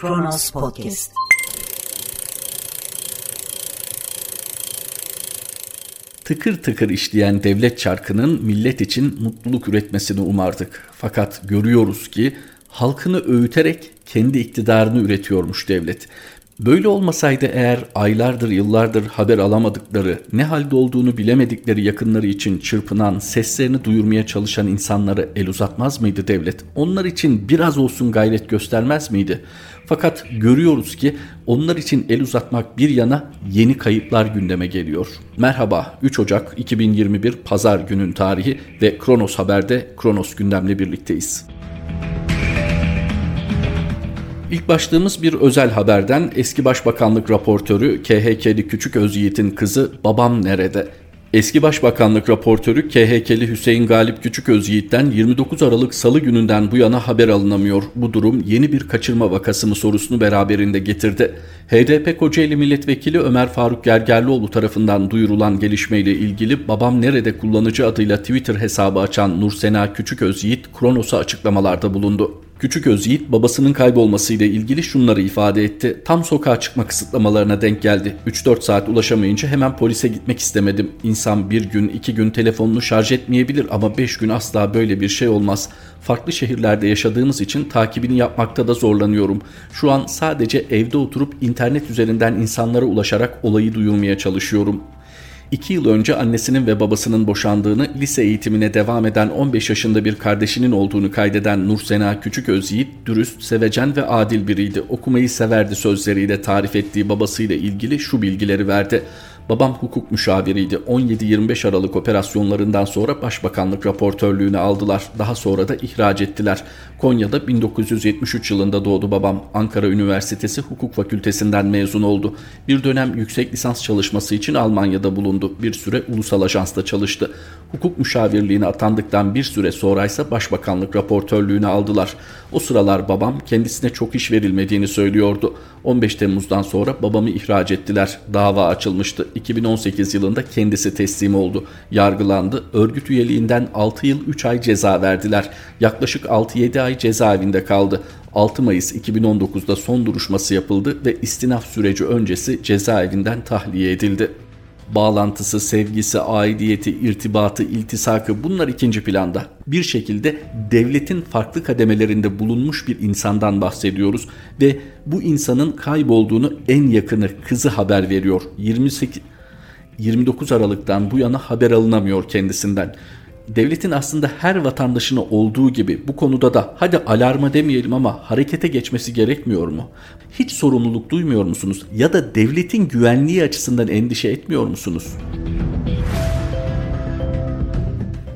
Kronos Podcast. Tıkır tıkır işleyen devlet çarkının millet için mutluluk üretmesini umardık. Fakat görüyoruz ki halkını öğüterek kendi iktidarını üretiyormuş devlet. Böyle olmasaydı eğer aylardır yıllardır haber alamadıkları, ne halde olduğunu bilemedikleri yakınları için çırpınan, seslerini duyurmaya çalışan insanları el uzatmaz mıydı devlet? Onlar için biraz olsun gayret göstermez miydi? Fakat görüyoruz ki onlar için el uzatmak bir yana yeni kayıplar gündeme geliyor. Merhaba 3 Ocak 2021 Pazar günün tarihi ve Kronos Haber'de Kronos gündemle birlikteyiz. İlk başlığımız bir özel haberden eski başbakanlık raportörü KHK'li Küçük Özyiğit'in kızı Babam Nerede? Eski Başbakanlık raportörü KHK'li Hüseyin Galip Küçük Özyiğit'ten 29 Aralık Salı gününden bu yana haber alınamıyor. Bu durum yeni bir kaçırma vakası mı sorusunu beraberinde getirdi. HDP Kocaeli Milletvekili Ömer Faruk Gergerlioğlu tarafından duyurulan gelişmeyle ilgili Babam Nerede kullanıcı adıyla Twitter hesabı açan Nursena Küçük Özyiğit Kronos'a açıklamalarda bulundu. Küçük Özyiğit babasının kaybolmasıyla ilgili şunları ifade etti. Tam sokağa çıkma kısıtlamalarına denk geldi. 3-4 saat ulaşamayınca hemen polise gitmek istemedim. İnsan bir gün iki gün telefonunu şarj etmeyebilir ama 5 gün asla böyle bir şey olmaz. Farklı şehirlerde yaşadığımız için takibini yapmakta da zorlanıyorum. Şu an sadece evde oturup internet üzerinden insanlara ulaşarak olayı duyurmaya çalışıyorum. 2 yıl önce annesinin ve babasının boşandığını, lise eğitimine devam eden 15 yaşında bir kardeşinin olduğunu kaydeden Nursena Küçük Özyiğit, dürüst, sevecen ve adil biriydi. Okumayı severdi sözleriyle tarif ettiği babasıyla ilgili şu bilgileri verdi. Babam hukuk müşaviriydi. 17-25 Aralık operasyonlarından sonra başbakanlık raportörlüğünü aldılar. Daha sonra da ihraç ettiler. Konya'da 1973 yılında doğdu babam. Ankara Üniversitesi Hukuk Fakültesinden mezun oldu. Bir dönem yüksek lisans çalışması için Almanya'da bulundu. Bir süre ulusal ajansta çalıştı. Hukuk müşavirliğine atandıktan bir süre sonra ise başbakanlık raportörlüğünü aldılar. O sıralar babam kendisine çok iş verilmediğini söylüyordu. 15 Temmuz'dan sonra babamı ihraç ettiler. Dava açılmıştı. 2018 yılında kendisi teslim oldu. Yargılandı. Örgüt üyeliğinden 6 yıl 3 ay ceza verdiler. Yaklaşık 6-7 ay cezaevinde kaldı. 6 Mayıs 2019'da son duruşması yapıldı ve istinaf süreci öncesi cezaevinden tahliye edildi bağlantısı, sevgisi, aidiyeti, irtibatı, iltisakı bunlar ikinci planda. Bir şekilde devletin farklı kademelerinde bulunmuş bir insandan bahsediyoruz ve bu insanın kaybolduğunu en yakını kızı haber veriyor. 28 29 Aralık'tan bu yana haber alınamıyor kendisinden devletin aslında her vatandaşına olduğu gibi bu konuda da hadi alarma demeyelim ama harekete geçmesi gerekmiyor mu? Hiç sorumluluk duymuyor musunuz? Ya da devletin güvenliği açısından endişe etmiyor musunuz?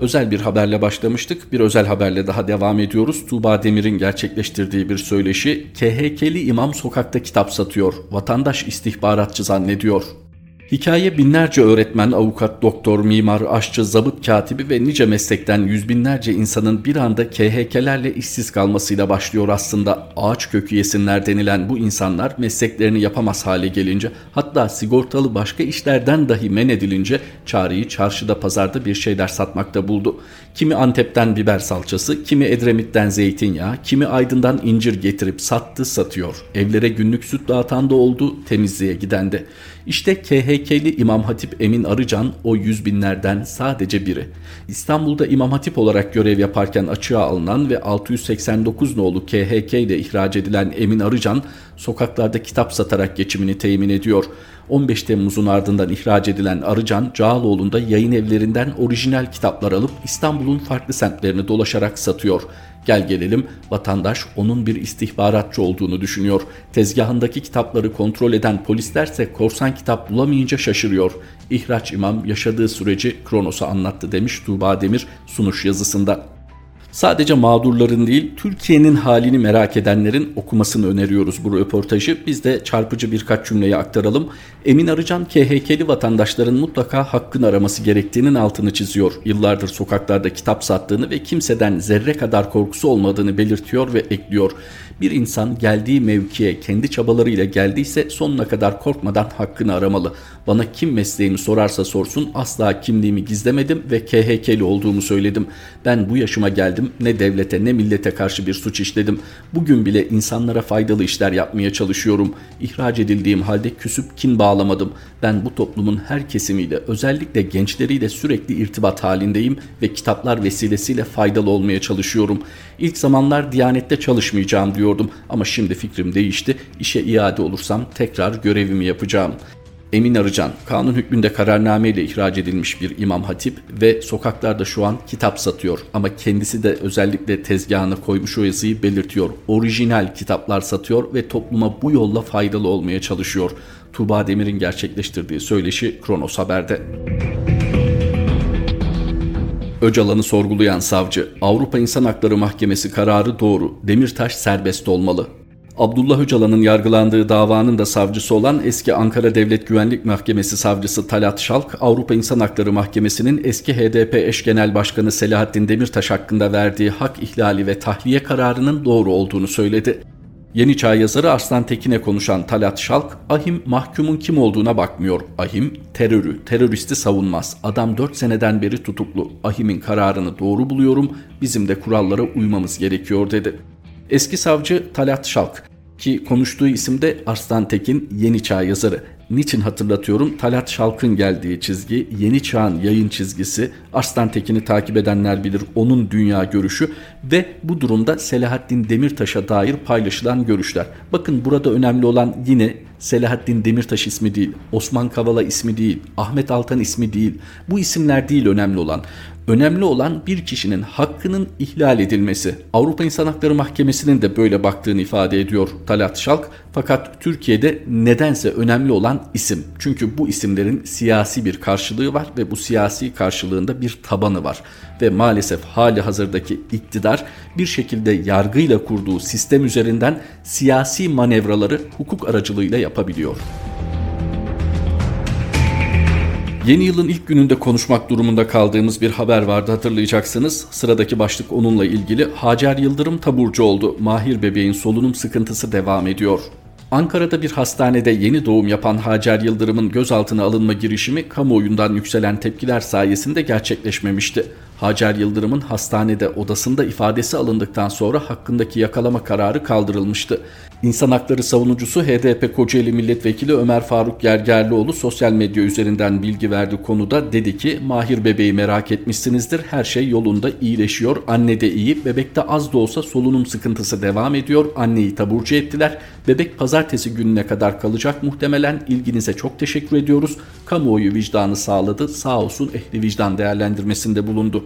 Özel bir haberle başlamıştık. Bir özel haberle daha devam ediyoruz. Tuğba Demir'in gerçekleştirdiği bir söyleşi. KHK'li imam sokakta kitap satıyor. Vatandaş istihbaratçı zannediyor. Hikaye binlerce öğretmen, avukat, doktor, mimar, aşçı, zabıt katibi ve nice meslekten yüz binlerce insanın bir anda KHK'lerle işsiz kalmasıyla başlıyor aslında. Ağaç kökü yesinler denilen bu insanlar mesleklerini yapamaz hale gelince hatta sigortalı başka işlerden dahi men edilince çareyi çarşıda pazarda bir şeyler satmakta buldu. Kimi Antep'ten biber salçası, kimi Edremit'ten zeytinyağı, kimi Aydın'dan incir getirip sattı satıyor. Evlere günlük süt dağıtan da oldu, temizliğe giden de. İşte KHK'li İmam Hatip Emin Arıcan o yüz binlerden sadece biri. İstanbul'da İmam Hatip olarak görev yaparken açığa alınan ve 689 nolu KHK ile ihraç edilen Emin Arıcan sokaklarda kitap satarak geçimini temin ediyor. 15 Temmuz'un ardından ihraç edilen Arıcan, Cağaloğlu'nda yayın evlerinden orijinal kitaplar alıp İstanbul'un farklı semtlerini dolaşarak satıyor. Gel gelelim vatandaş onun bir istihbaratçı olduğunu düşünüyor. Tezgahındaki kitapları kontrol eden polislerse korsan kitap bulamayınca şaşırıyor. İhraç imam yaşadığı süreci Kronos'a anlattı demiş Tuğba Demir sunuş yazısında. Sadece mağdurların değil, Türkiye'nin halini merak edenlerin okumasını öneriyoruz bu röportajı. Biz de çarpıcı birkaç cümleyi aktaralım. Emin Arıcan KHK'li vatandaşların mutlaka hakkını araması gerektiğinin altını çiziyor. Yıllardır sokaklarda kitap sattığını ve kimseden zerre kadar korkusu olmadığını belirtiyor ve ekliyor. Bir insan geldiği mevkiye kendi çabalarıyla geldiyse sonuna kadar korkmadan hakkını aramalı. Bana kim mesleğimi sorarsa sorsun asla kimliğimi gizlemedim ve KHK'li olduğumu söyledim. Ben bu yaşıma geldim geldim ne devlete ne millete karşı bir suç işledim. Bugün bile insanlara faydalı işler yapmaya çalışıyorum. İhraç edildiğim halde küsüp kin bağlamadım. Ben bu toplumun her kesimiyle özellikle gençleriyle sürekli irtibat halindeyim ve kitaplar vesilesiyle faydalı olmaya çalışıyorum. İlk zamanlar Diyanet'te çalışmayacağım diyordum ama şimdi fikrim değişti. İşe iade olursam tekrar görevimi yapacağım.'' Emin Arıcan, kanun hükmünde kararname ile ihraç edilmiş bir imam hatip ve sokaklarda şu an kitap satıyor. Ama kendisi de özellikle tezgahına koymuş o yazıyı belirtiyor. Orijinal kitaplar satıyor ve topluma bu yolla faydalı olmaya çalışıyor. Tuğba Demir'in gerçekleştirdiği söyleşi Kronos Haber'de. Öcalan'ı sorgulayan savcı, Avrupa İnsan Hakları Mahkemesi kararı doğru, Demirtaş serbest olmalı. Abdullah Öcalan'ın yargılandığı davanın da savcısı olan eski Ankara Devlet Güvenlik Mahkemesi savcısı Talat Şalk, Avrupa İnsan Hakları Mahkemesi'nin eski HDP eş genel başkanı Selahattin Demirtaş hakkında verdiği hak ihlali ve tahliye kararının doğru olduğunu söyledi. Yeni Çağ yazarı Arslan Tekin'e konuşan Talat Şalk, Ahim mahkumun kim olduğuna bakmıyor. Ahim terörü, teröristi savunmaz. Adam 4 seneden beri tutuklu. Ahim'in kararını doğru buluyorum, bizim de kurallara uymamız gerekiyor dedi. Eski savcı Talat Şalk ki konuştuğu isim de Arslan Tekin Yeni Çağ yazarı. Niçin hatırlatıyorum? Talat Şalk'ın geldiği çizgi, Yeni Çağ'ın yayın çizgisi, Arslan Tekin'i takip edenler bilir onun dünya görüşü ve bu durumda Selahattin Demirtaş'a dair paylaşılan görüşler. Bakın burada önemli olan yine Selahattin Demirtaş ismi değil, Osman Kavala ismi değil, Ahmet Altan ismi değil. Bu isimler değil önemli olan. Önemli olan bir kişinin hakkının ihlal edilmesi. Avrupa İnsan Hakları Mahkemesi'nin de böyle baktığını ifade ediyor Talat Şalk. Fakat Türkiye'de nedense önemli olan isim. Çünkü bu isimlerin siyasi bir karşılığı var ve bu siyasi karşılığında bir tabanı var. Ve maalesef hali hazırdaki iktidar bir şekilde yargıyla kurduğu sistem üzerinden siyasi manevraları hukuk aracılığıyla yapabiliyor. Yeni yılın ilk gününde konuşmak durumunda kaldığımız bir haber vardı hatırlayacaksınız. Sıradaki başlık onunla ilgili. Hacer Yıldırım taburcu oldu. Mahir bebeğin solunum sıkıntısı devam ediyor. Ankara'da bir hastanede yeni doğum yapan Hacer Yıldırım'ın gözaltına alınma girişimi kamuoyundan yükselen tepkiler sayesinde gerçekleşmemişti. Hacer Yıldırım'ın hastanede odasında ifadesi alındıktan sonra hakkındaki yakalama kararı kaldırılmıştı. İnsan hakları savunucusu HDP Kocaeli Milletvekili Ömer Faruk Gergerlioğlu sosyal medya üzerinden bilgi verdi konuda dedi ki Mahir bebeği merak etmişsinizdir. Her şey yolunda iyileşiyor. Anne de iyi. Bebekte az da olsa solunum sıkıntısı devam ediyor. Anneyi taburcu ettiler. Bebek pazartesi gününe kadar kalacak muhtemelen. İlginize çok teşekkür ediyoruz. Kamuoyu vicdanı sağladı. Sağ olsun ehli vicdan değerlendirmesinde bulundu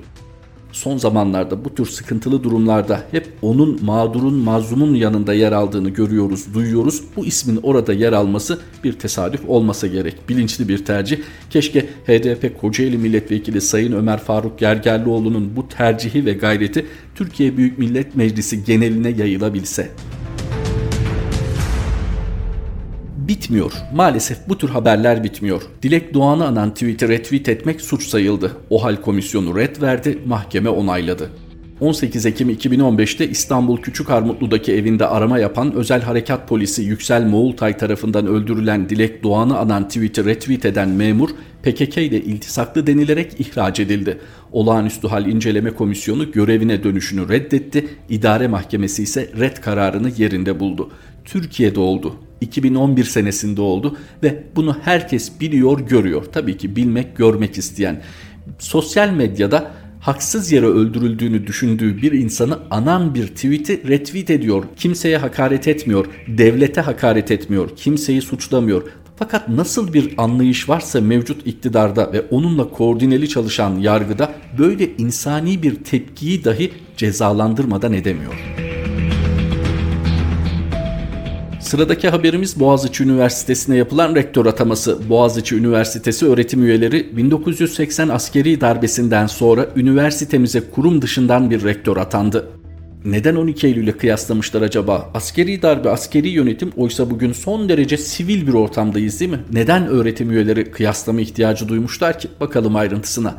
son zamanlarda bu tür sıkıntılı durumlarda hep onun mağdurun, mazlumun yanında yer aldığını görüyoruz, duyuyoruz. Bu ismin orada yer alması bir tesadüf olmasa gerek. Bilinçli bir tercih. Keşke HDP Kocaeli Milletvekili Sayın Ömer Faruk Gergerlioğlu'nun bu tercihi ve gayreti Türkiye Büyük Millet Meclisi geneline yayılabilse. Bitmiyor. Maalesef bu tür haberler bitmiyor. Dilek Doğan'ı anan tweet'i retweet etmek suç sayıldı. OHAL komisyonu red verdi, mahkeme onayladı. 18 Ekim 2015'te İstanbul Küçükarmutlu'daki evinde arama yapan özel harekat polisi Yüksel Moğultay tarafından öldürülen Dilek Doğan'ı anan tweet'i retweet eden memur PKK ile iltisaklı denilerek ihraç edildi. Olağanüstü Hal İnceleme Komisyonu görevine dönüşünü reddetti, idare mahkemesi ise red kararını yerinde buldu. Türkiye'de oldu. 2011 senesinde oldu ve bunu herkes biliyor, görüyor. Tabii ki bilmek, görmek isteyen. Sosyal medyada haksız yere öldürüldüğünü düşündüğü bir insanı anan bir tweet'i retweet ediyor. Kimseye hakaret etmiyor, devlete hakaret etmiyor, kimseyi suçlamıyor. Fakat nasıl bir anlayış varsa mevcut iktidarda ve onunla koordineli çalışan yargıda böyle insani bir tepkiyi dahi cezalandırmadan edemiyor. Sıradaki haberimiz Boğaziçi Üniversitesi'ne yapılan rektör ataması. Boğaziçi Üniversitesi öğretim üyeleri 1980 askeri darbesinden sonra üniversitemize kurum dışından bir rektör atandı. Neden 12 Eylül'e kıyaslamışlar acaba? Askeri darbe, askeri yönetim oysa bugün son derece sivil bir ortamdayız değil mi? Neden öğretim üyeleri kıyaslama ihtiyacı duymuşlar ki? Bakalım ayrıntısına.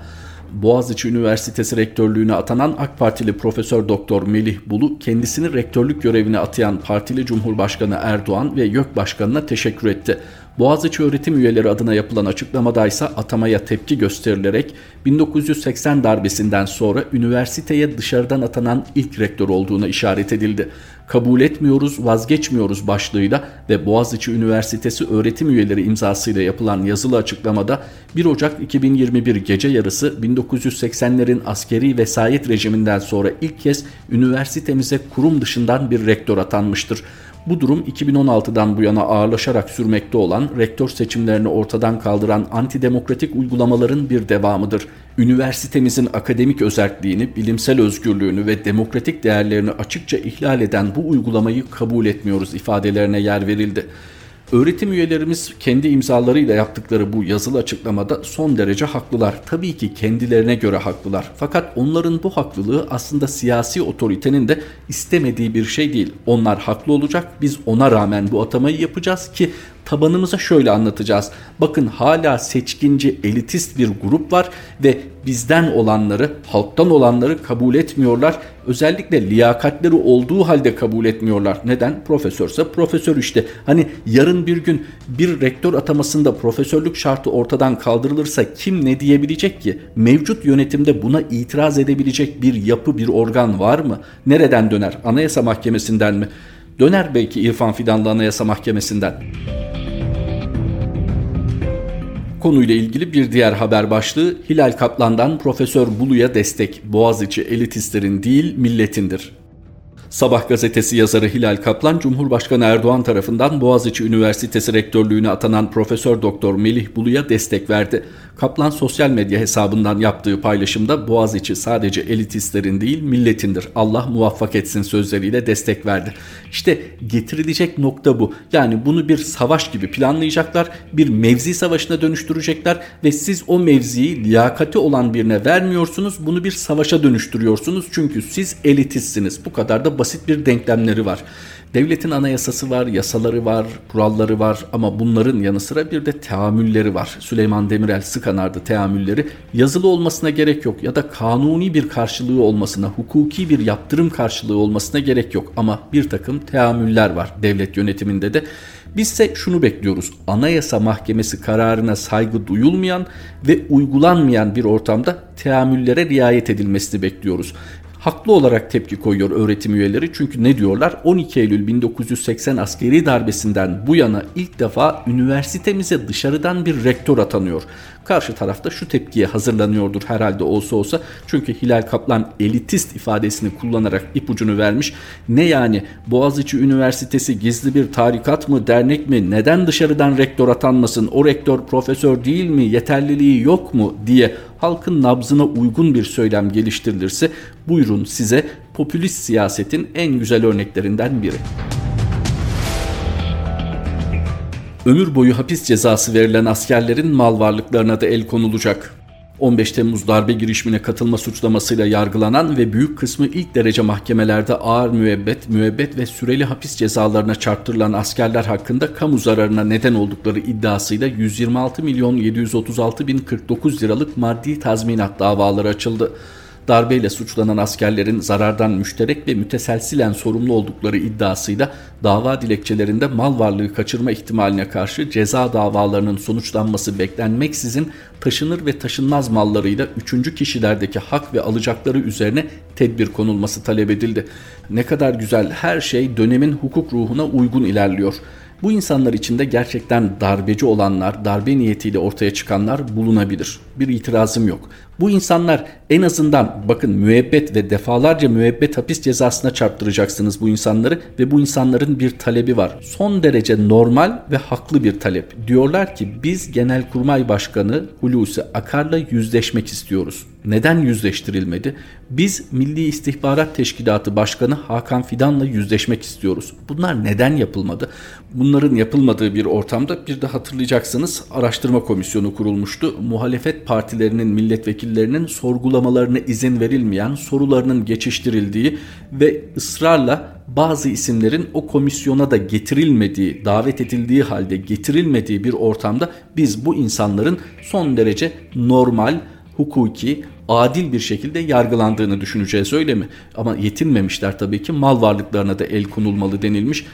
Boğaziçi Üniversitesi rektörlüğüne atanan AK Partili Profesör Doktor Melih Bulu kendisini rektörlük görevine atayan partili Cumhurbaşkanı Erdoğan ve YÖK Başkanı'na teşekkür etti. Boğaziçi öğretim üyeleri adına yapılan açıklamada ise atamaya tepki gösterilerek 1980 darbesinden sonra üniversiteye dışarıdan atanan ilk rektör olduğuna işaret edildi. Kabul etmiyoruz, vazgeçmiyoruz başlığıyla ve Boğaziçi Üniversitesi öğretim üyeleri imzasıyla yapılan yazılı açıklamada 1 Ocak 2021 gece yarısı 1980'lerin askeri vesayet rejiminden sonra ilk kez üniversitemize kurum dışından bir rektör atanmıştır. Bu durum 2016'dan bu yana ağırlaşarak sürmekte olan rektör seçimlerini ortadan kaldıran antidemokratik uygulamaların bir devamıdır. Üniversitemizin akademik özelliğini, bilimsel özgürlüğünü ve demokratik değerlerini açıkça ihlal eden bu uygulamayı kabul etmiyoruz ifadelerine yer verildi. Öğretim üyelerimiz kendi imzalarıyla yaptıkları bu yazılı açıklamada son derece haklılar. Tabii ki kendilerine göre haklılar. Fakat onların bu haklılığı aslında siyasi otoritenin de istemediği bir şey değil. Onlar haklı olacak. Biz ona rağmen bu atamayı yapacağız ki tabanımıza şöyle anlatacağız. Bakın hala seçkinci elitist bir grup var ve bizden olanları, halktan olanları kabul etmiyorlar. Özellikle liyakatleri olduğu halde kabul etmiyorlar. Neden? Profesörse profesör işte. Hani yarın bir gün bir rektör atamasında profesörlük şartı ortadan kaldırılırsa kim ne diyebilecek ki? Mevcut yönetimde buna itiraz edebilecek bir yapı, bir organ var mı? Nereden döner? Anayasa Mahkemesi'nden mi? Döner belki İrfan Fidanlı Anayasa Mahkemesi'nden. Konuyla ilgili bir diğer haber başlığı Hilal Kaplan'dan Profesör Bulu'ya destek. Boğaziçi elitistlerin değil milletindir. Sabah gazetesi yazarı Hilal Kaplan, Cumhurbaşkanı Erdoğan tarafından Boğaziçi Üniversitesi rektörlüğüne atanan Profesör Doktor Melih Bulu'ya destek verdi. Kaplan sosyal medya hesabından yaptığı paylaşımda Boğaziçi sadece elitistlerin değil milletindir. Allah muvaffak etsin sözleriyle destek verdi. İşte getirilecek nokta bu. Yani bunu bir savaş gibi planlayacaklar, bir mevzi savaşına dönüştürecekler ve siz o mevziyi liyakati olan birine vermiyorsunuz. Bunu bir savaşa dönüştürüyorsunuz çünkü siz elitistsiniz. Bu kadar da basit bir denklemleri var. Devletin anayasası var, yasaları var, kuralları var ama bunların yanı sıra bir de teamülleri var. Süleyman Demirel sık anardı teamülleri. Yazılı olmasına gerek yok ya da kanuni bir karşılığı olmasına, hukuki bir yaptırım karşılığı olmasına gerek yok. Ama bir takım teamüller var devlet yönetiminde de. Bizse şunu bekliyoruz. Anayasa Mahkemesi kararına saygı duyulmayan ve uygulanmayan bir ortamda teamüllere riayet edilmesini bekliyoruz haklı olarak tepki koyuyor öğretim üyeleri. Çünkü ne diyorlar? 12 Eylül 1980 askeri darbesinden bu yana ilk defa üniversitemize dışarıdan bir rektör atanıyor. Karşı tarafta şu tepkiye hazırlanıyordur herhalde olsa olsa. Çünkü Hilal Kaplan elitist ifadesini kullanarak ipucunu vermiş. Ne yani Boğaziçi Üniversitesi gizli bir tarikat mı, dernek mi? Neden dışarıdan rektör atanmasın? O rektör profesör değil mi? Yeterliliği yok mu? diye halkın nabzına uygun bir söylem geliştirilirse buyurun size popülist siyasetin en güzel örneklerinden biri. Ömür boyu hapis cezası verilen askerlerin mal varlıklarına da el konulacak. 15 Temmuz darbe girişimine katılma suçlamasıyla yargılanan ve büyük kısmı ilk derece mahkemelerde ağır müebbet, müebbet ve süreli hapis cezalarına çarptırılan askerler hakkında kamu zararına neden oldukları iddiasıyla 126 milyon 736 bin 49 liralık maddi tazminat davaları açıldı darbeyle suçlanan askerlerin zarardan müşterek ve müteselsilen sorumlu oldukları iddiasıyla dava dilekçelerinde mal varlığı kaçırma ihtimaline karşı ceza davalarının sonuçlanması beklenmeksizin taşınır ve taşınmaz mallarıyla üçüncü kişilerdeki hak ve alacakları üzerine tedbir konulması talep edildi. Ne kadar güzel her şey dönemin hukuk ruhuna uygun ilerliyor. Bu insanlar içinde gerçekten darbeci olanlar, darbe niyetiyle ortaya çıkanlar bulunabilir. Bir itirazım yok. Bu insanlar en azından bakın müebbet ve defalarca müebbet hapis cezasına çarptıracaksınız bu insanları ve bu insanların bir talebi var. Son derece normal ve haklı bir talep. Diyorlar ki biz Genelkurmay Başkanı Hulusi Akar'la yüzleşmek istiyoruz. Neden yüzleştirilmedi? Biz Milli İstihbarat Teşkilatı Başkanı Hakan Fidan'la yüzleşmek istiyoruz. Bunlar neden yapılmadı? Bunların yapılmadığı bir ortamda bir de hatırlayacaksınız araştırma komisyonu kurulmuştu. Muhalefet partilerinin milletvekillerinin sorgulamalarına izin verilmeyen, sorularının geçiştirildiği ve ısrarla bazı isimlerin o komisyona da getirilmediği, davet edildiği halde getirilmediği bir ortamda biz bu insanların son derece normal, hukuki, adil bir şekilde yargılandığını düşüneceğiz öyle mi? Ama yetinmemişler tabii ki mal varlıklarına da el konulmalı denilmiş.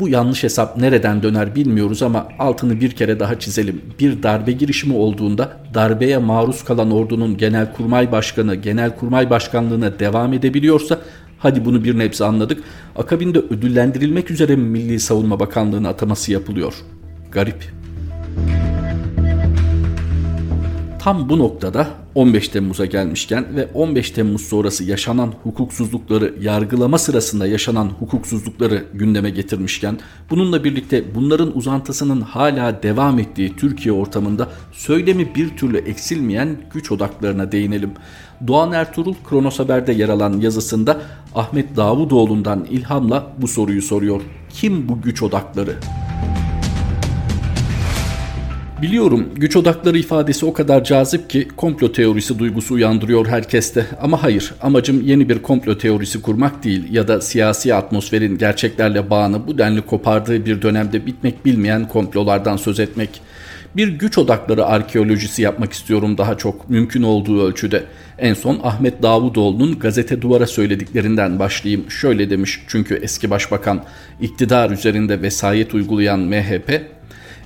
Bu yanlış hesap nereden döner bilmiyoruz ama altını bir kere daha çizelim. Bir darbe girişimi olduğunda darbeye maruz kalan ordunun genelkurmay başkanı genelkurmay başkanlığına devam edebiliyorsa hadi bunu bir nebze anladık. Akabinde ödüllendirilmek üzere Milli Savunma Bakanlığı'na ataması yapılıyor. Garip. Tam bu noktada 15 Temmuz'a gelmişken ve 15 Temmuz sonrası yaşanan hukuksuzlukları, yargılama sırasında yaşanan hukuksuzlukları gündeme getirmişken, bununla birlikte bunların uzantısının hala devam ettiği Türkiye ortamında söylemi bir türlü eksilmeyen güç odaklarına değinelim. Doğan Ertuğrul Kronos Haber'de yer alan yazısında Ahmet Davutoğlu'ndan ilhamla bu soruyu soruyor. Kim bu güç odakları? Biliyorum güç odakları ifadesi o kadar cazip ki komplo teorisi duygusu uyandırıyor herkeste. Ama hayır amacım yeni bir komplo teorisi kurmak değil ya da siyasi atmosferin gerçeklerle bağını bu denli kopardığı bir dönemde bitmek bilmeyen komplolardan söz etmek. Bir güç odakları arkeolojisi yapmak istiyorum daha çok mümkün olduğu ölçüde. En son Ahmet Davutoğlu'nun gazete duvara söylediklerinden başlayayım. Şöyle demiş çünkü eski başbakan iktidar üzerinde vesayet uygulayan MHP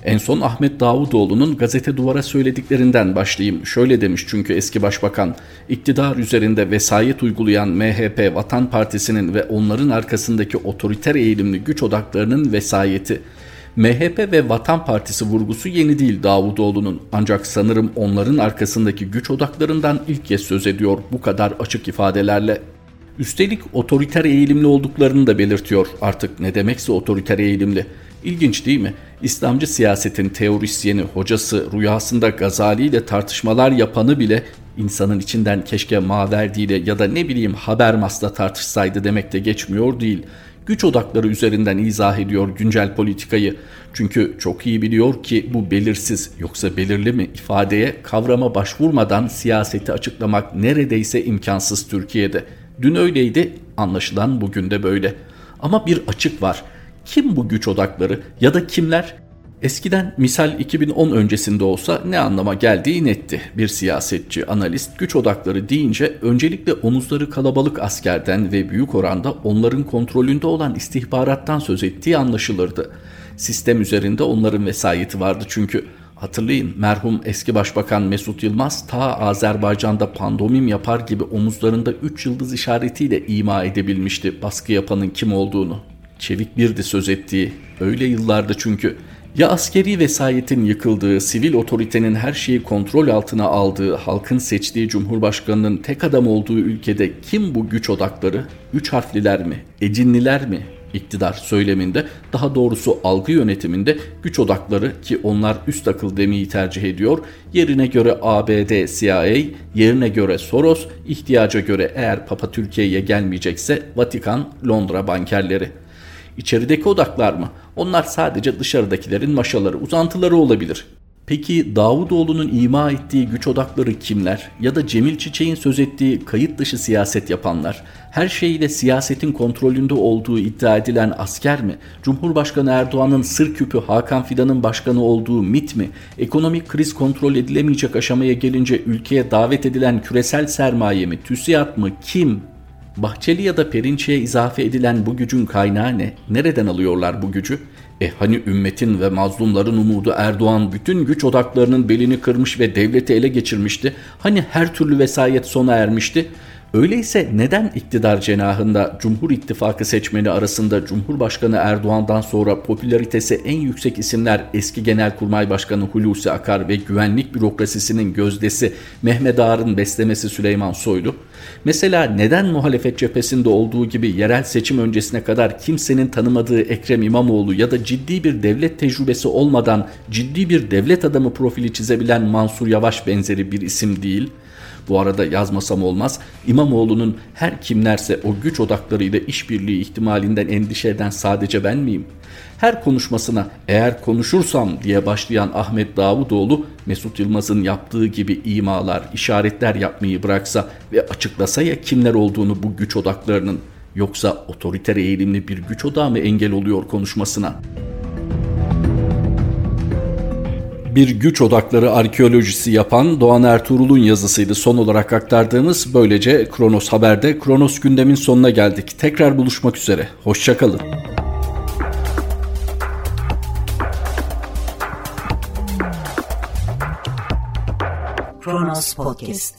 en son Ahmet Davutoğlu'nun gazete duvara söylediklerinden başlayayım. Şöyle demiş çünkü eski başbakan, iktidar üzerinde vesayet uygulayan MHP Vatan Partisi'nin ve onların arkasındaki otoriter eğilimli güç odaklarının vesayeti. MHP ve Vatan Partisi vurgusu yeni değil Davutoğlu'nun ancak sanırım onların arkasındaki güç odaklarından ilk kez söz ediyor bu kadar açık ifadelerle. Üstelik otoriter eğilimli olduklarını da belirtiyor artık ne demekse otoriter eğilimli. İlginç değil mi? İslamcı siyasetin teorisyeni, hocası, rüyasında Gazali ile tartışmalar yapanı bile insanın içinden keşke Maverdi ya da ne bileyim Habermas'la tartışsaydı demek de geçmiyor değil. Güç odakları üzerinden izah ediyor güncel politikayı. Çünkü çok iyi biliyor ki bu belirsiz yoksa belirli mi ifadeye kavrama başvurmadan siyaseti açıklamak neredeyse imkansız Türkiye'de. Dün öyleydi, anlaşılan bugün de böyle. Ama bir açık var. Kim bu güç odakları ya da kimler? Eskiden misal 2010 öncesinde olsa ne anlama geldiği netti. Bir siyasetçi, analist güç odakları deyince öncelikle omuzları kalabalık askerden ve büyük oranda onların kontrolünde olan istihbarattan söz ettiği anlaşılırdı. Sistem üzerinde onların vesayeti vardı çünkü. Hatırlayın merhum eski başbakan Mesut Yılmaz ta Azerbaycan'da pandomim yapar gibi omuzlarında 3 yıldız işaretiyle ima edebilmişti baskı yapanın kim olduğunu. Çevik birdi söz ettiği. Öyle yıllardı çünkü. Ya askeri vesayetin yıkıldığı, sivil otoritenin her şeyi kontrol altına aldığı, halkın seçtiği cumhurbaşkanının tek adam olduğu ülkede kim bu güç odakları? Üç harfliler mi? Ecinliler mi? iktidar söyleminde daha doğrusu algı yönetiminde güç odakları ki onlar üst akıl demeyi tercih ediyor. Yerine göre ABD, CIA, yerine göre Soros, ihtiyaca göre eğer Papa Türkiye'ye gelmeyecekse Vatikan, Londra bankerleri. İçerideki odaklar mı? Onlar sadece dışarıdakilerin maşaları, uzantıları olabilir. Peki Davutoğlu'nun ima ettiği güç odakları kimler? Ya da Cemil Çiçek'in söz ettiği kayıt dışı siyaset yapanlar? Her şeyle siyasetin kontrolünde olduğu iddia edilen asker mi? Cumhurbaşkanı Erdoğan'ın sır küpü Hakan Fidan'ın başkanı olduğu MIT mi? Ekonomik kriz kontrol edilemeyecek aşamaya gelince ülkeye davet edilen küresel sermaye mi? TÜSİAD mı? Kim? Bahçeli ya da Perinçe'ye izafe edilen bu gücün kaynağı ne? Nereden alıyorlar bu gücü? E hani ümmetin ve mazlumların umudu Erdoğan bütün güç odaklarının belini kırmış ve devleti ele geçirmişti. Hani her türlü vesayet sona ermişti. Öyleyse neden iktidar cenahında Cumhur İttifakı seçmeni arasında Cumhurbaşkanı Erdoğan'dan sonra popülaritesi en yüksek isimler eski Genelkurmay Başkanı Hulusi Akar ve güvenlik bürokrasisinin gözdesi Mehmet Ağar'ın beslemesi Süleyman Soylu? Mesela neden muhalefet cephesinde olduğu gibi yerel seçim öncesine kadar kimsenin tanımadığı Ekrem İmamoğlu ya da ciddi bir devlet tecrübesi olmadan ciddi bir devlet adamı profili çizebilen Mansur Yavaş benzeri bir isim değil?'' Bu arada yazmasam olmaz. İmamoğlu'nun her kimlerse o güç odaklarıyla işbirliği ihtimalinden endişe eden sadece ben miyim? Her konuşmasına eğer konuşursam diye başlayan Ahmet Davutoğlu Mesut Yılmaz'ın yaptığı gibi imalar, işaretler yapmayı bıraksa ve açıklasa ya kimler olduğunu bu güç odaklarının yoksa otoriter eğilimli bir güç odağı mı engel oluyor konuşmasına?'' bir güç odakları arkeolojisi yapan Doğan Ertuğrul'un yazısıydı son olarak aktardığımız. Böylece Kronos Haber'de Kronos gündemin sonuna geldik. Tekrar buluşmak üzere. Hoşçakalın. Kronos Podcast